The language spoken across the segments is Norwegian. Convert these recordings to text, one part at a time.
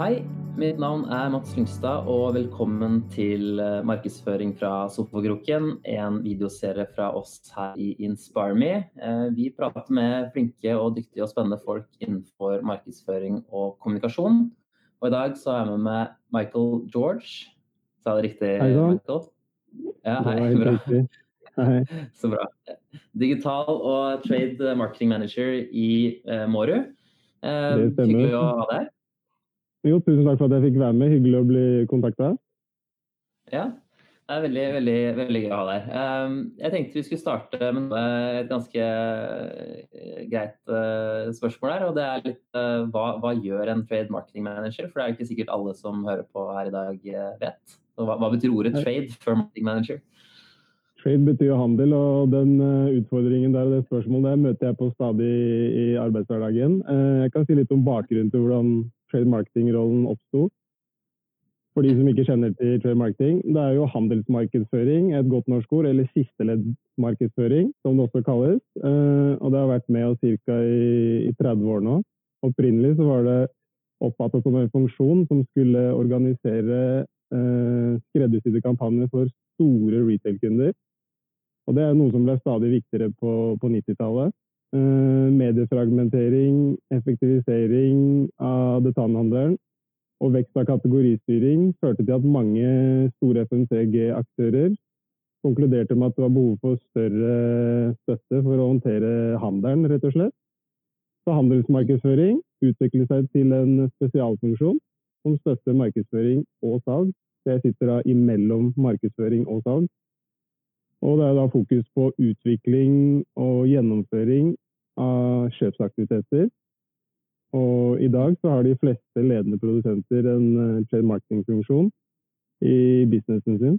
Hei, mitt navn er Mats Lyngstad, og velkommen til eh, markedsføring fra Sofakroken, en videoserie fra oss her i InspireMe. Eh, vi prater med flinke og dyktige og spennende folk innenfor markedsføring og kommunikasjon. Og i dag så er jeg med meg Michael George. Sa jeg det riktig, Hei da. Michael? Ja, hei. Bra. Hei. Så bra. Digital og trade marketing manager i eh, Mårud. Eh, hyggelig å ha deg. Jo, tusen takk for at jeg fikk være med. Hyggelig å bli kontakta. Ja, det er veldig, veldig, veldig gøy å ha deg her. Um, Jeg tenkte vi skulle starte med et ganske eh, greit eh, spørsmål her. Og det er litt eh, hva, hva gjør en trade marketing manager? For det er jo ikke sikkert alle som hører på her i dag eh, vet. Så hva, hva betyr ordet trade for marketing manager? Trade betyr handel, og den eh, utfordringen der og det spørsmålet der møter jeg på stadig i arbeidshverdagen. Eh, Jeg kan si litt om bakgrunnen til hvordan trade marketing-rollen oppsto. For de som ikke kjenner til trade marketing, det er jo handelsmarkedsføring, et godt norsk ord, eller sisteleddsmarkedsføring, som det også kalles. Eh, Og det har vært med oss ca. I, i 30 år nå. Opprinnelig så var det oppfattet som en funksjon som skulle organisere eh, skreddersydde kampanjer for store retail-kunder. Og det er noe som ble stadig viktigere på, på 90-tallet. Eh, mediefragmentering, effektivisering av detaljhandelen og vekst av kategoristyring førte til at mange store FMCG-aktører konkluderte med at det var behov for større støtte for å håndtere handelen, rett og slett. Så handelsmarkedsføring utviklet seg til en spesialfunksjon som støtter markedsføring og salg. Så jeg sitter da imellom markedsføring og salg. Og det er da fokus på utvikling og gjennomføring av kjøpsaktiviteter. Og i dag så har de fleste ledende produsenter en eh, trade marketing-funksjon i businessen sin.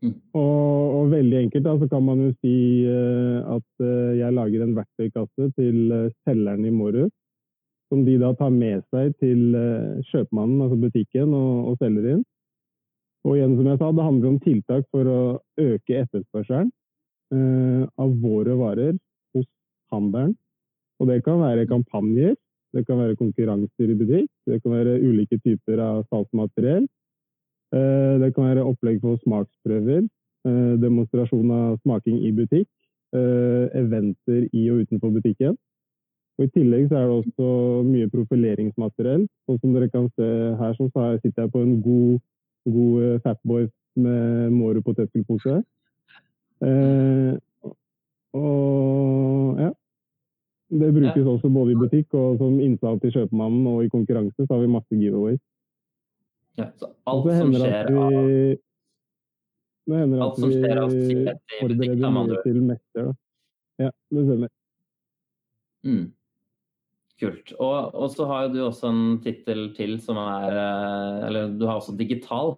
Mm. Og, og veldig enkelt da, så kan man jo si eh, at eh, jeg lager en verktøykasse til selgeren i Mårud, som de da tar med seg til kjøpmannen, altså butikken, og, og selger inn. Og igjen, som jeg sa, det handler om tiltak for å øke etterspørselen eh, av våre varer hos handelen. Og det kan være kampanjer, det kan være konkurranser i butikk, det kan være ulike typer av salgsmateriell. Eh, det kan være opplegg for smaksprøver, eh, demonstrasjon av smaking i butikk, eh, eventer i og utenfor butikken. Og I tillegg så er det også mye profileringsmateriell. Og som dere kan se her, så sitter jeg på en god, god eh, Fatboy med Mårud potetgullpose. Eh, og ja. Det brukes også både i butikk og som innsalg til kjøpmannen, og i konkurranse så har vi masse giveaways. Ja, så alt så som skjer at av vi Det hender at vi forbereder mye til mester. Da. Ja, det stemmer. Mm. Kult. Og, og så har du også en tittel til som er eh, Eller du har også digital.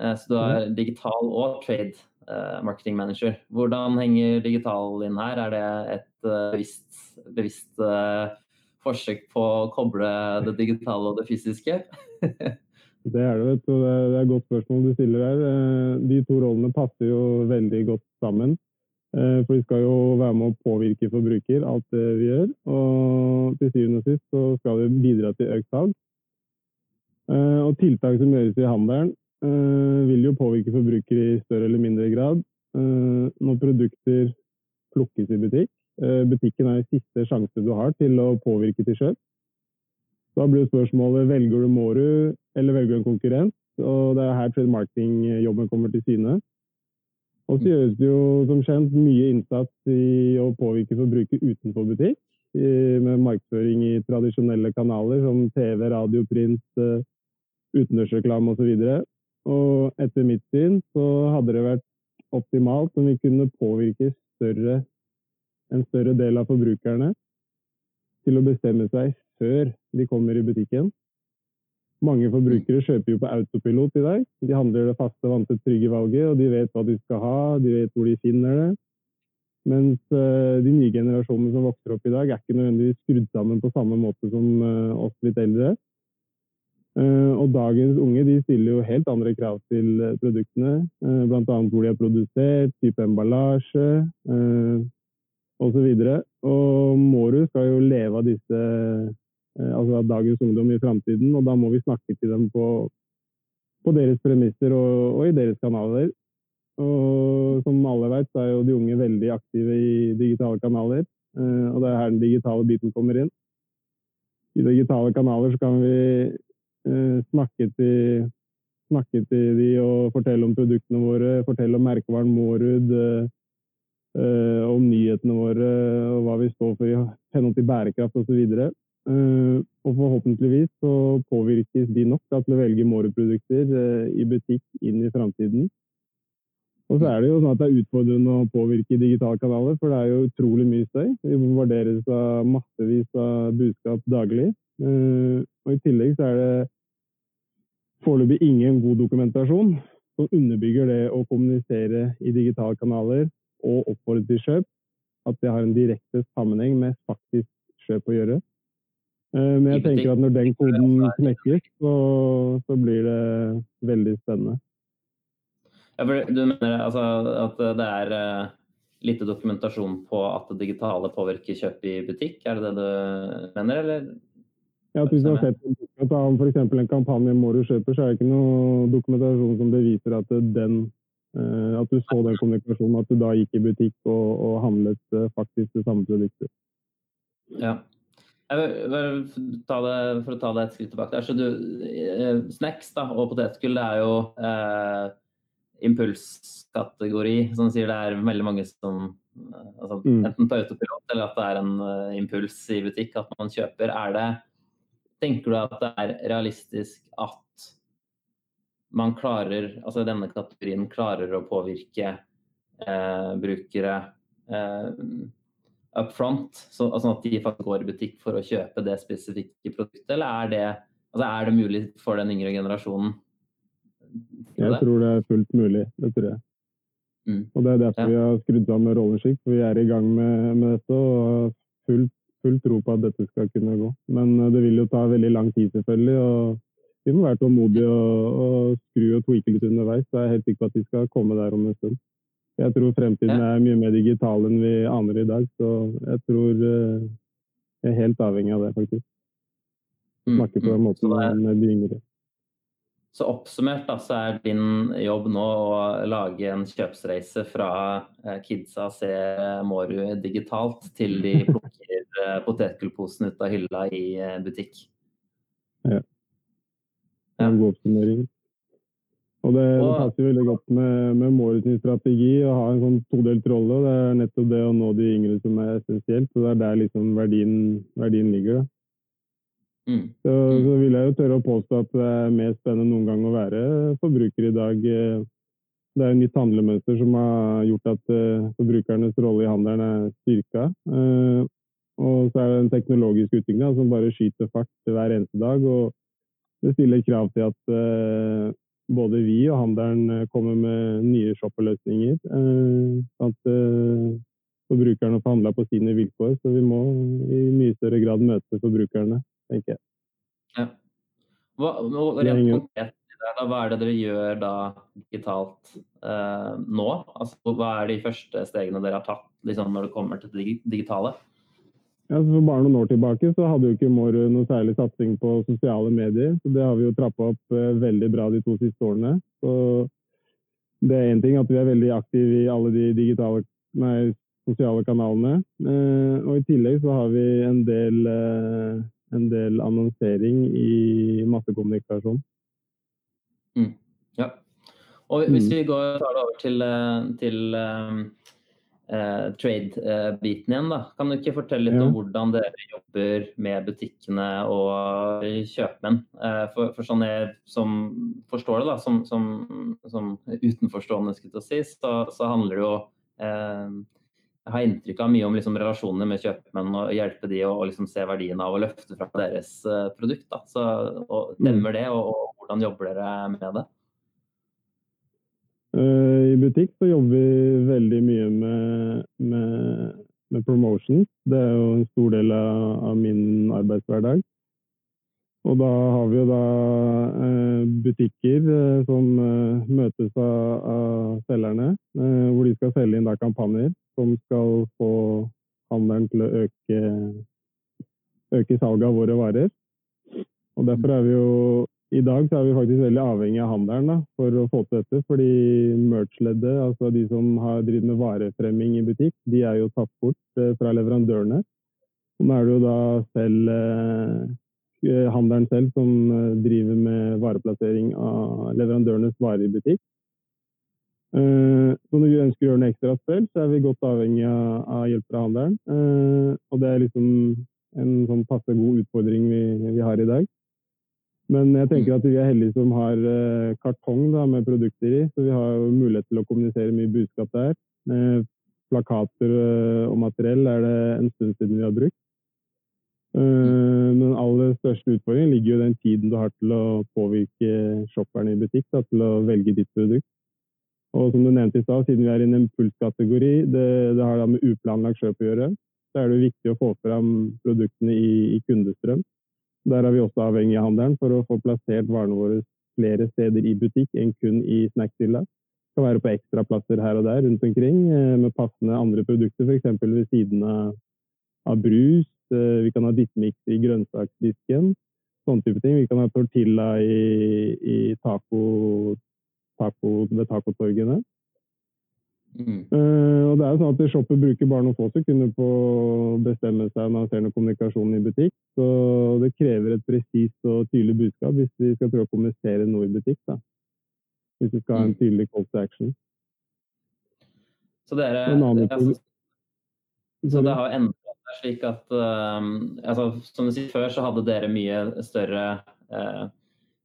Eh, Så du er digital og trade eh, marketing manager. Hvordan henger digital inn her? Er det et bevisst, bevisst forsøk på å koble det digitale og det fysiske? Det er det, vet du. Det er et godt spørsmål du stiller her. De to rollene passer jo veldig godt sammen. Eh, For vi skal jo være med å påvirke forbruker, alt det vi gjør. Og til syvende og sist så skal vi bidra til økt salg. Eh, Og tiltak som gjøres i handelen, eh, vil jo påvirke forbruker i større eller mindre grad. Når produkter plukkes i butikk. Butikken er siste sjanse du har til å påvirke til kjøp. Da blir spørsmålet velger du Mårud eller velger du en konkurrent. Og det er her trade marketing-jobben kommer til syne. Og så gjøres det jo som kjent mye innsats i å påvirke forbruket utenfor butikk. Med markedsføring i tradisjonelle kanaler som TV, radio, print, eh, utendørsreklame osv. Og, og etter mitt syn så hadde det vært optimalt om vi kunne påvirke større, en større del av forbrukerne til å bestemme seg før de kommer i butikken. Mange forbrukere kjøper jo på autopilot i dag. De handler det faste, vante, trygge valget, og de vet hva de skal ha, de vet hvor de finner det. Mens eh, de nye generasjonene som vokser opp i dag, er ikke nødvendigvis skrudd sammen på samme måte som eh, oss litt eldre. Eh, og dagens unge de stiller jo helt andre krav til produktene, bl.a. hvor de er produsert, type emballasje osv. Og, og Mårud skal jo leve av disse, altså altså dagens ungdom i framtiden. Og da må vi snakke til dem på, på deres premisser og, og, i deres kanaler. Og som alle vet, så er jo de unge veldig aktive i digitale kanaler. Eh, og det er her den digitale biten kommer inn. I digitale kanaler så kan vi eh, snakke til snakke til de og fortelle om produktene våre, fortelle om merkevaren Mårud, eh, om nyhetene våre og hva vi står for i henhold til bærekraft osv. Uh, og forhåpentligvis så påvirkes de nok til å velge Mårud-produkter i butikk inn i framtiden. Og så er det jo sånn at det er utfordrende å påvirke digitale kanaler, for det er jo utrolig mye støy. Vi bombarderes av massevis av budskap daglig. Eh, og i tillegg så er det foreløpig ingen god dokumentasjon som underbygger det å kommunisere i digitale kanaler og oppfordre til kjøp, at det har en direkte sammenheng med faktisk kjøp å gjøre. Eh, men jeg tenker at når den koden knekkes, så, så blir det veldig spennende. Ja, for du mener altså, at det er uh, lite dokumentasjon på at det digitale påvirker kjøp i butikk? Er det det du mener, eller? Ja, hvis du har sett f.eks. en kampanje må du kjøper, så er det ikke noe dokumentasjon som beviser at, den, uh, at du så den kommunikasjonen, at du da gikk i butikk og, og handlet faktisk det samme produktet. Ja. Ta det, for å ta det et skritt tilbake. Der, så du, snacks da, og potetgull er jo impulskategori, som sier det er veldig mange som altså, mm. Enten på autopilot eller at det er en uh, impuls i butikk at man kjøper. Er det Tenker du at det er realistisk at man klarer, altså denne kategorien klarer å påvirke eh, brukere eh, up front, så, altså at de faktisk går i butikk for å kjøpe det spesifikke produktet, eller er det, altså er det mulig for den yngre generasjonen jeg tror det er fullt mulig. Det tror jeg. Mm. Og Det er derfor ja. vi har skrudd sammen rolleskikt. Vi er i gang med, med dette og full, full, tro på at dette skal kunne gå. Men eh, det vil jo ta veldig lang tid, selvfølgelig. og Vi må være tålmodige og, og skru og tweake litt underveis. Så jeg er helt sikker på at vi skal komme der om en stund. Jeg tror fremtiden ja. er mye mer digital enn vi aner i dag. Så jeg tror uh, jeg er helt avhengig av det, faktisk. Mm, Snakke på den mm. måten med de yngre. Så oppsummert da, så er din jobb nå å lage en kjøpsreise fra eh, kidsa ser Måru digitalt til de plukker eh, potetgullposen ut av hylla i eh, butikk. Ja. En god oppsummering. Og det, det passer veldig godt med, med Mårud strategi å ha en sånn todelt rolle. Det er nettopp det å nå de yngre som er essensielt. og Det er der liksom verdien, verdien ligger. Mm. Så, så, vil jeg jo tørre å påstå at det er mer spennende noen gang å være forbruker i dag. Det er et nytt handlemønster som har gjort at uh, forbrukernes rolle i handelen er styrka. Uh, og så er det en teknologisk utvikling som bare skyter fart hver eneste dag. Og det stiller krav til at både vi og handelen kommer med nye shopperløsninger. at forbrukerne får handla på sine vilkår. Så vi må i mye større grad møte forbrukerne tenker jeg. Ja. Hva, rent konkret, hva er det dere gjør da digitalt eh, nå? Altså, hva er de første stegene dere har tatt liksom, når det kommer til det digitale? Ja, for bare noen år tilbake så hadde jo ikke Mårud noe særlig satsing på sosiale medier. så Det har vi jo trappa opp eh, veldig bra de to siste årene. Så det er én ting at vi er veldig aktive i alle de digitale, nei, sosiale kanalene. Eh, og i tillegg så har vi en del eh, en del annonsering i massekommunikasjon. Mm. Ja. Og hvis mm. vi går, tar det over til, til uh, trade-biten igjen, da. Kan du ikke fortelle litt ja. om hvordan dere jobber med butikkene og kjøpmenn? Eh, for, for sånn jeg som forstår det, da, som, som, som utenforstående, skulle si, så, så handler det jo eh, jeg har inntrykk av mye om liksom, relasjonene med kjøpmenn og hjelpe de å liksom, se verdien av å løfte fra deres uh, produkt. Da. Så, og, demmer det, og, og, hvordan jobber dere med det? Uh, I butikk så jobber vi veldig mye med, med, med promotion. Det er jo en stor del av, av min arbeidshverdag. Og da har vi jo da eh, butikker eh, som eh, møtes av, av selgerne, eh, hvor de skal selge inn da kampanjer som skal få handelen til å øke, øke salget av våre varer. Og Derfor er vi jo i dag så er vi faktisk veldig avhengig av handelen da, for å få til dette. Fordi merch-leddet, altså de som har drevet med varefremming i butikk, de er jo tatt bort eh, fra leverandørene. Og nå er det jo da selv eh, handelen selv som eh, driver med vareplassering av leverandørenes varer i butikk. Eh, så når vi ønsker å gjøre noe ekstra selv, så er vi godt avhengig av, hjelp fra handelen. Eh, og det er liksom en sånn passe god utfordring vi, har i dag. Men jeg tenker at vi er heldige som har eh, kartong da, med produkter i, så vi har mulighet til å kommunisere mye budskap der. plakater og materiell er det en stund siden vi har brukt. Den aller største utfordringen ligger jo i den tiden du har til å påvirke shopperne i butikk da, til å velge ditt produkt. Og som du nevnte i stad, siden vi er i en impulskategori, det, det har da med uplanlagt kjøp å gjøre, så er det viktig å få fram produktene i, i kundestrøm. Der er vi også avhengig av handelen for å få plassert varene våre flere steder i butikk enn kun i snackhylla. Det kan være på ekstraplasser her og der rundt omkring eh, med passende andre produkter, f.eks. ved siden av, av, brus. Eh, vi kan ha dittmiks i grønnsaksdisken. Sånne type ting. Vi kan ha tortilla i, i taco taco, ved tacotorgene. Mm. Uh, og det er jo sånn at Shopper bruker bare noen få sekunder på å bestemme seg når han ser noe kommunikasjon i butikk. Så det krever et presist og tydelig budskap hvis vi skal prøve å kommunisere noe i butikk. Da. Hvis vi skal ha en mm. tydelig call to action. Så, dere, altså, så det har endra seg slik at uh, altså, Som du sier, før så hadde dere mye større uh,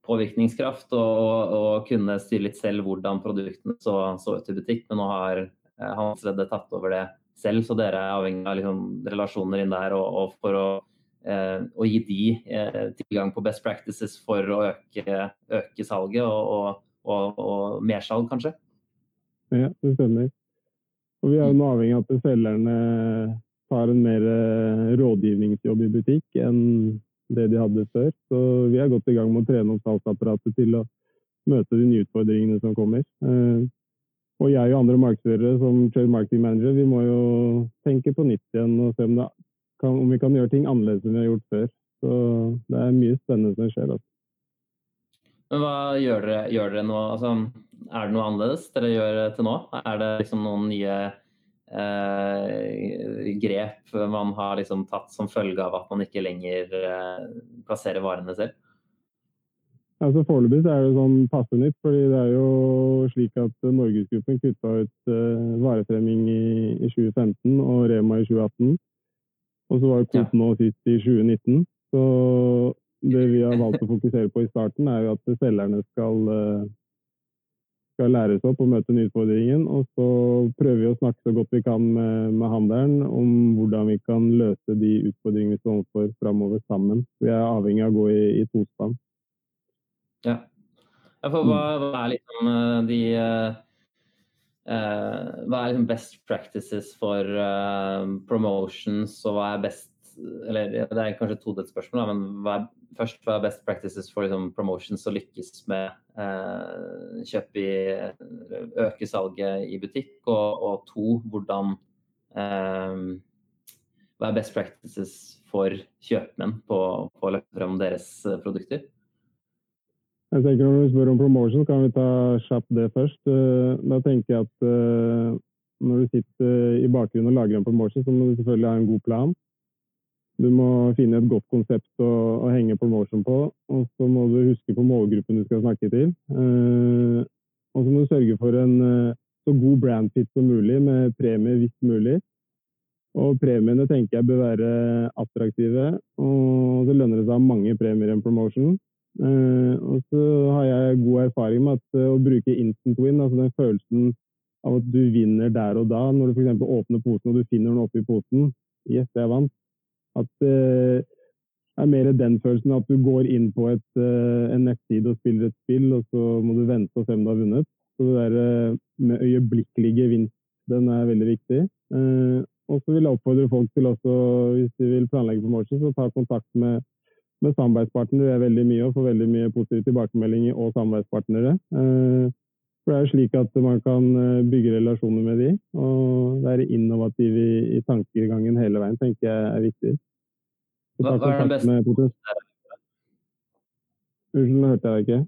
påvirkningskraft og, og, kunne styre litt selv hvordan produktene så, så ut i butikk. Men nå har eh, Hans Redde tatt over det selv, så dere er avhengig av liksom, relasjoner inn der. Og, og for å, eh, å, gi de eh, tilgang på best practices for å øke, øke salget og, og, og mersalg, kanskje? Ja, det stemmer. Og vi er jo avhengig av at selgerne tar en mer eh, rådgivningsjobb i butikk enn det de hadde før. Så vi er godt i gang med å trene opp salgsapparatet til å møte de nye utfordringene som kommer. Eh, og jeg og andre markedsførere som trade marketing manager, vi må jo tenke på nytt igjen og se om, kan, om vi kan gjøre ting annerledes enn vi har gjort før. Så det er mye spennende som skjer. Altså. Men hva gjør dere, gjør dere nå? Altså, er det noe annerledes dere gjør til nå? Er det liksom noen nye eh, grep man har liksom tatt som følge av at man ikke lenger eh, plasserer varene selv? Altså Foreløpig er det sånn passe nytt, fordi det er jo slik at Norgesgruppen kutta ut eh, varefremming i, i, 2015 og Rema i 2018. Og så var Coop nå sist i 2019. Så det vi har valgt å fokusere på i starten, er jo at selgerne skal uh, skal læres opp og møte den utfordringen. Og så prøver vi å snakke så godt vi kan med, med handelen om hvordan vi kan løse de utfordringene vi står overfor framover sammen. Vi er avhengig av å gå i, i tospann. Ja. For hva, hva, er liksom de uh, Hva er liksom best practices for uh, promotions, og hva er best Eller det er kanskje et todelt spørsmål, men hva er først hva er best practices for liksom, promotions å lykkes med eh, kjøp i Øke salget i butikk, og, og to, hvordan eh, Hva er best practices for kjøpmenn på, på å løpe frem deres eh, produkter? Jeg tenker Når du spør om promotion, kan vi ta kjapt det først. Eh, da tenker jeg at eh, når du sitter i bakgrunnen og lager en promotion, så må du selvfølgelig ha en god plan. Du må finne et godt konsept å, å henge promotion på, og så må du huske på målgruppen du skal snakke til. Eh, og så må du sørge for en eh, så god brandfit som mulig, med premie hvis mulig. Og premiene tenker jeg bør være attraktive, og så lønner det seg å ha mange premier i en promotion. Eh, og så har jeg god erfaring med at eh, å bruke instant win, altså den følelsen av at du vinner der og da, når du f.eks. åpner posen og du finner noe oppi posen Yes, jeg vant. At det eh, er mer den følelsen at du går inn på et, eh, en nettside og spiller et spill, og så må du vente og se om du har vunnet. Så det der eh, med øyeblikkelig gevinst, den er veldig viktig. Og så vil jeg oppfordre folk til også, hvis de vil planlegge promotion, så ta kontakt med, med samarbeidspartnere. Det er veldig mye og får veldig mye positive tilbakemeldinger og samarbeidspartnere. For det er jo slik at man kan bygge relasjoner med de, og være innovativ i, i tankegangen hele veien, tenker jeg er viktig. Hva, hva, er den beste, Unnskyld, hørte jeg ikke.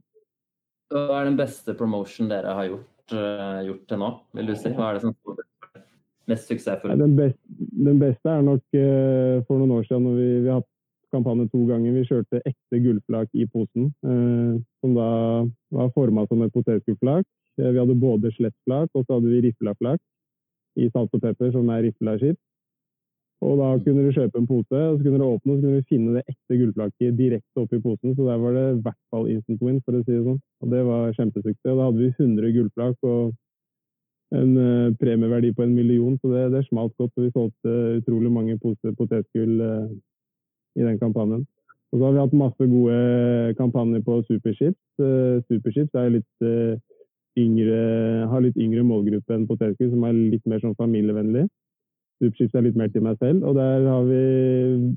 Hva er den beste promotion dere har gjort, uh, gjort til nå, vil du si? Hva er det som er mest suksessfullt? Den, best, den, beste er nok uh, for noen år siden når vi, vi har hatt kampanje to ganger. Vi kjørte ekte gullflak i posen, uh, som da var forma som et potetgullflak. vi hadde både slettflak og så hadde vi riflaflak i salt og pepper, som er riflaskitt. Og da kunne du kjøpe en pose, og så kunne du åpne og så kunne du finne det ekte gullflaket direkte oppi posen. Så der var det i hvert fall instant win, for å si det sånn. Og det var kjempesuksess. Og da hadde vi 100 gullflak og en uh, premieverdi på en million, så det, det smalt godt. Og vi solgte utrolig mange poser potetgull uh, i den kampanjen. Og så har vi hatt masse gode kampanjer på Superchips. Uh, Superchips er litt yngre, har litt yngre målgruppe enn potetgull, som er litt mer sånn familievennlig. Superchips er litt mer til meg selv. Og der har vi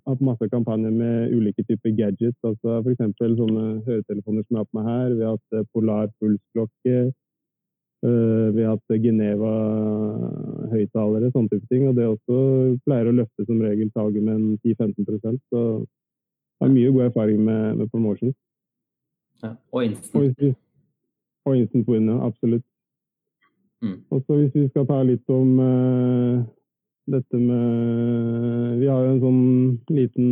hatt masse kampanjer med ulike typer gadgets. altså F.eks. sånne høretelefoner som jeg har på meg her. Vi har hatt eh, Polar pulsklokke. Eh, vi har hatt Geneva høyttalere, sånne type ting. Og det også pleier å løfte som regel taket med en 10-15% Så jeg har mye god erfaring med, med promotions. Ja, og instant. Og, instant win, absolutt. Mm. Og så hvis vi skal ta litt om dette med Vi har jo en sånn liten,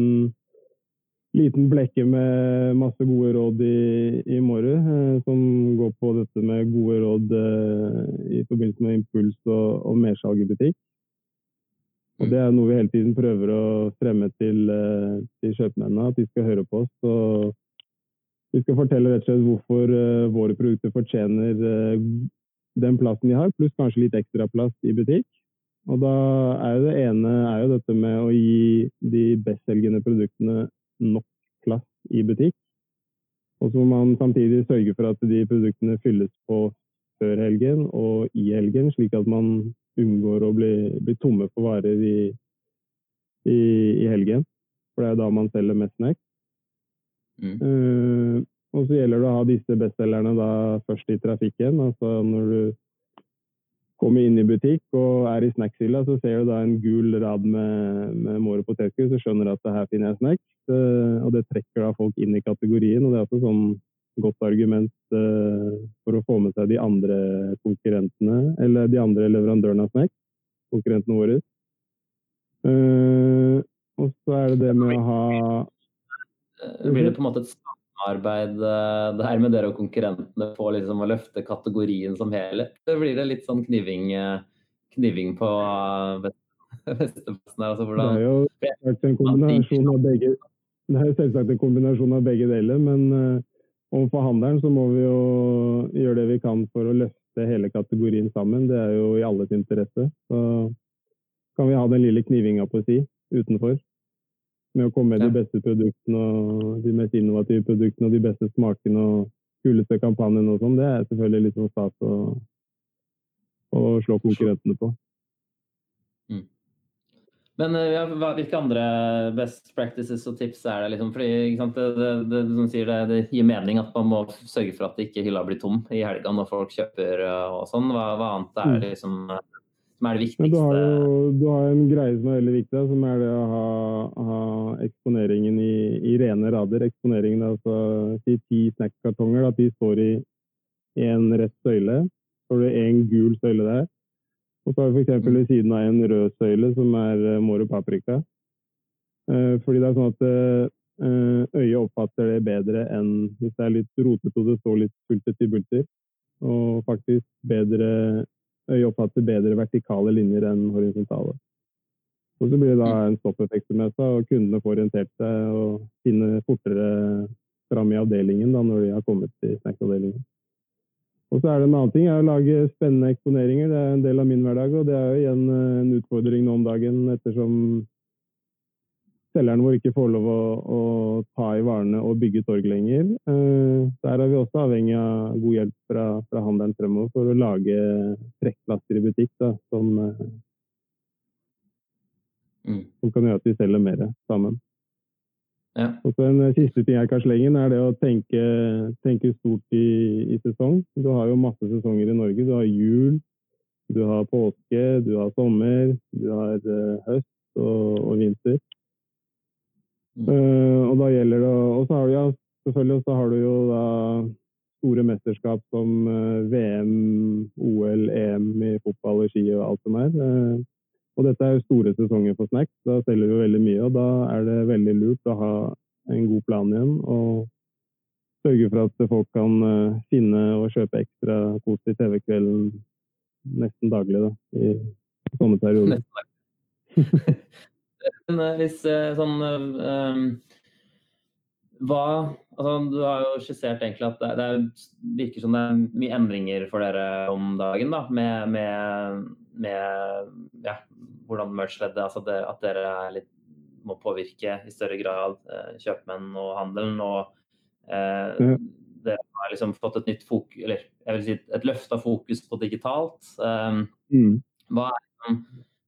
liten blekke med masse gode råd i, i morgen, eh, som går på dette med gode råd eh, i forbindelse med impuls og, og mersalg i butikk. Og Det er noe vi hele tiden prøver å fremme til, eh, til kjøpmennene, at de skal høre på oss. Og vi skal fortelle rett og slett hvorfor våre produkter fortjener den plassen de har, pluss kanskje litt ekstra plass i butikk. Og da er jo det ene er jo dette med å gi de bestselgende produktene nok plass i butikk. Og så må man samtidig sørge for at de produktene fylles på før helgen og i helgen, slik at man unngår å bli, bli tomme for varer i, i, i, helgen. For det er da man selger mest snacks. Mm. Uh, og så gjelder det å ha disse bestselgerne da først i trafikken. Altså når du kommer inn i butikk og er i snackshylla, så ser du da en gul rad med, med Måre potetgull, så skjønner du at her finner jeg snacks. Uh, og det trekker da folk inn i kategorien. og Det er også sånn godt argument uh, for å få med seg de andre konkurrentene, eller de andre leverandørene av snacks, konkurrentene våre. Uh, og så er det det med å ha Blir det på en måte et samarbeid eh, der med dere og konkurrentene på liksom å løfte kategorien som helhet? Det blir det litt sånn kniving, eh, kniving på vesteplassen her? Altså, hvordan... Det er jo selvsagt en kombinasjon av begge, det er selvsagt en kombinasjon av begge deler, men overfor handelen så må vi jo gjøre det vi kan for å løfte hele kategorien sammen. Det er jo i alles interesse. Så kan vi ha den lille knivinga på si utenfor med å komme med ja. de beste produktene og de mest innovative produktene og de beste smakene og kuleste kampanjene og sånn, det er selvfølgelig litt sånn stas å, å, slå konkurrentene på. Mm. Men eh, ja, hvilke andre best practices og tips er det? Liksom? Fordi, det, det, det, sier, det, gir mening at man må sørge for at ikke hylla blir tom i helga når folk kjøper eh, og sånn. Hva, hva annet er det mm. liksom som er det viktigste? Du har, jo, du har en greie som er veldig viktig, som er det å ha, ha eksponeringen i, i, rene rader. Eksponeringen, altså si ti snackkartonger, at de står i en rett søyle. Så har du en gul søyle der. Og så har vi f.eks. ved siden av en rød søyle, som er uh, Moro paprika. Uh, fordi det er sånn at uh, øyet oppfatter det bedre enn hvis det er litt rotete og det står litt bultet i bulter. Og faktisk bedre øyet oppfatter bedre vertikale linjer enn horisontale. Og så blir det da en stoppeffekt med seg, og kundene får orientert seg og finne fortere fram i avdelingen da, når de har kommet til snacksavdelingen. Og så er det en annen ting, er å lage spennende eksponeringer. Det er en del av min hverdag, og det er jo igjen eh, en utfordring nå om dagen ettersom selgeren vår ikke får lov å, å, ta i varene og bygge torg lenger. Eh, der er vi også avhengig av fra fremover for å lage trekkplasser i butikk da, som, mm. som, kan gjøre at vi selger mer sammen. Ja. Og så En siste ting jeg kan slenge inn, er det å tenke, tenke stort i, i, sesong. Du har jo masse sesonger i Norge. Du har jul, du har påske, du har sommer, du har uh, høst og, og vinter. Uh, og da gjelder det Og så har du ja, selvfølgelig så har du jo store mesterskap som VM, OL, EM i fotball og ski og alt som er. Og dette er jo store sesonger for snacks. Da selger vi veldig mye, og da er det veldig lurt å ha en god plan igjen. og sørge for at folk kan finne og kjøpe ekstra kos i TV-kvelden nesten daglig da, i sånne perioder. Hvis sånn hva altså, Du har jo skissert egentlig at det, det virker som det er mye endringer for dere om dagen. da, Med, med, med ja, hvordan merch-leddet altså det, At dere litt, må påvirke i større grad eh, kjøpmenn og handelen. Og eh, mm. dere har liksom fått et nytt fokus, eller jeg vil si et løfta fokus på digitalt. Um, mm. Hva er liksom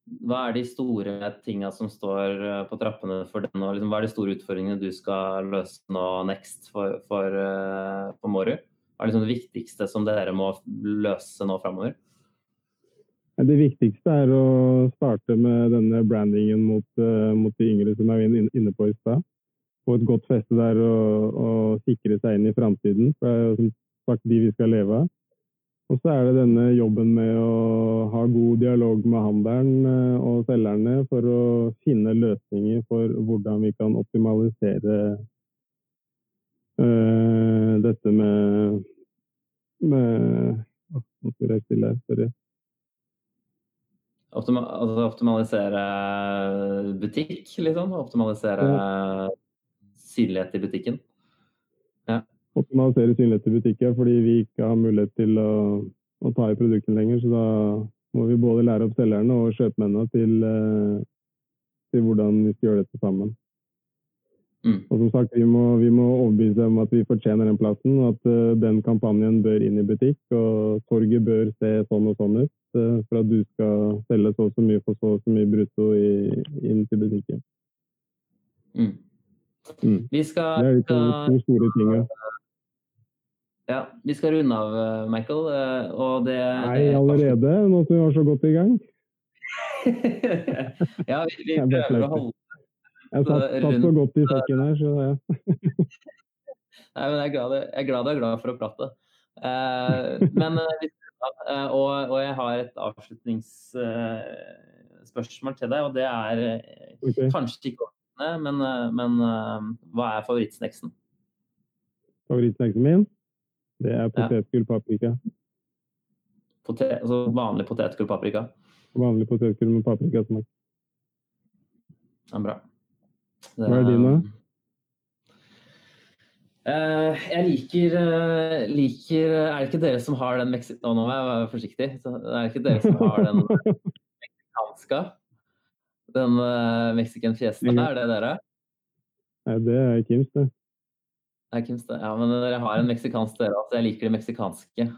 hva er de store tinga som står eh, på trappene for deg Og liksom, hva er de store utfordringene du skal løse nå next for, for, for Mårud? Hva er liksom det viktigste som dere må løse nå framover? Det viktigste er å starte med denne brandingen mot, uh, mot de yngre som er inne på i stad. Få et godt feste der og, og sikre seg inn i framtiden. Det er som sagt de vi skal leve av. Og så er det denne jobben med å ha god dialog med handelen eh, og selgerne for å finne løsninger for hvordan vi kan optimalisere uh, dette med, med Nå står jeg stille her, sorry. Optima, altså optimalisere butikk, liksom? Optimalisere ja. synlighet i butikken? Optimalisere synlighet i butikker fordi vi ikke har mulighet til å, å, ta i produktene lenger. Så da må vi både lære opp selgerne og kjøpmennene til, eh, til hvordan vi skal gjøre dette sammen. Mm. Og som sagt, vi må, vi må overbevise dem om at vi fortjener den plassen, og at uh, den kampanjen bør inn i butikk. Og torget bør se sånn og sånn ut uh, for at du skal selge så og så mye for så og så mye brutto i, inn til butikken. Mm. Mm. Vi skal, det er to, to store ting. Ja, vi skal runde av, eh, Michael. Eh, og det Nei, allerede? Nå som vi var så godt i gang? ja, vi, vi prøver å holde Jeg satt, satt så godt i sekken her, så ja. Nei, men jeg er, glad, jeg er glad du er glad for å prate. Eh, men uh, og, og, jeg har et avslutningsspørsmål til deg, og det er okay. kanskje ikke ordentlig, men, men hva er favorittsnacksen? Favorittsnacksen min? Det er potetgull paprika. Potet, altså vanlig potetgull paprika? Vanlig potetgull med paprikasmak. Ja, bra. Det, Hva er din, da? Uh, jeg liker, uh, liker Er det ikke dere som har den meksi... Nå må jeg være forsiktig. Så det er ikke dere som har den meksikanska? Den uh, mexican fiesta, er det dere? Nei, det er Kims, det. Ja, men dere har en meksikansk dør også. Jeg liker det meksikanske.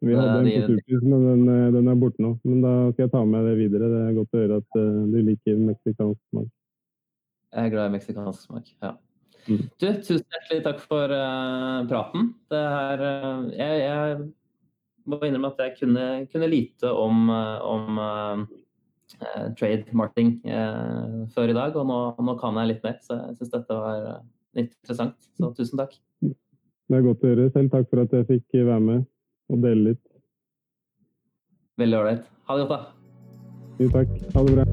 Vi hadde en Turkis, men den, eh, den, er borte nå. Men da skal jeg ta med det videre. Det er godt å høre at uh, du liker meksikansk smak. Jeg er glad i meksikansk smak, ja. Mm. Du, tusen hjertelig takk for uh, praten. Det er uh, jeg, jeg, må innrømme at jeg kunne, kunne lite om, om trade marketing før i dag, og nå, nå, kan jeg litt mer. Så jeg syns dette var interessant. Så tusen takk. Det er godt å høre. Selv takk for at jeg fikk være med og dele litt. Veldig ålreit. Ha det godt, da. Jo, takk. Ha det bra.